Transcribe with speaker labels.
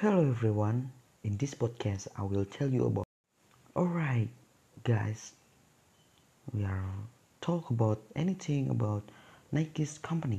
Speaker 1: Hello everyone. In this podcast, I will tell you about. Alright, guys, we are talk about anything about Nike's company.